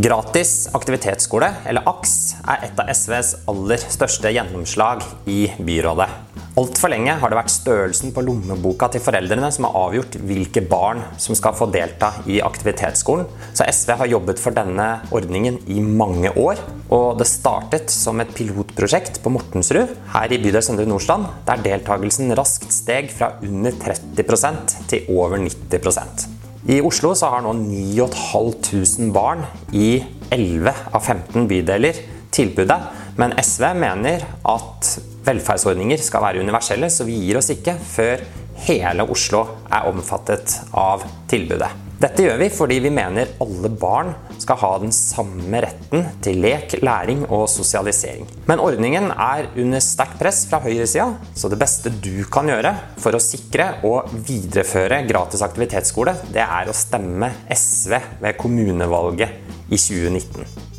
Gratis aktivitetsskole, eller AKS, er et av SVs aller største gjennomslag i byrådet. Altfor lenge har det vært størrelsen på lommeboka til foreldrene som har avgjort hvilke barn som skal få delta i aktivitetsskolen, så SV har jobbet for denne ordningen i mange år. Og det startet som et pilotprosjekt på Mortensrud her i bydel Søndre Nordstrand, der deltakelsen raskt steg fra under 30% til over 90 i Oslo så har nå 9500 barn i 11 av 15 bydeler tilbudet, men SV mener at velferdsordninger skal være universelle, så vi gir oss ikke før hele Oslo er omfattet av tilbudet. Dette gjør vi fordi vi mener alle barn skal ha den samme retten til lek, læring og sosialisering. Men ordningen er under sterkt press fra høyresida, så det beste du kan gjøre for å sikre og videreføre gratis aktivitetsskole, det er å stemme SV ved kommunevalget i 2019.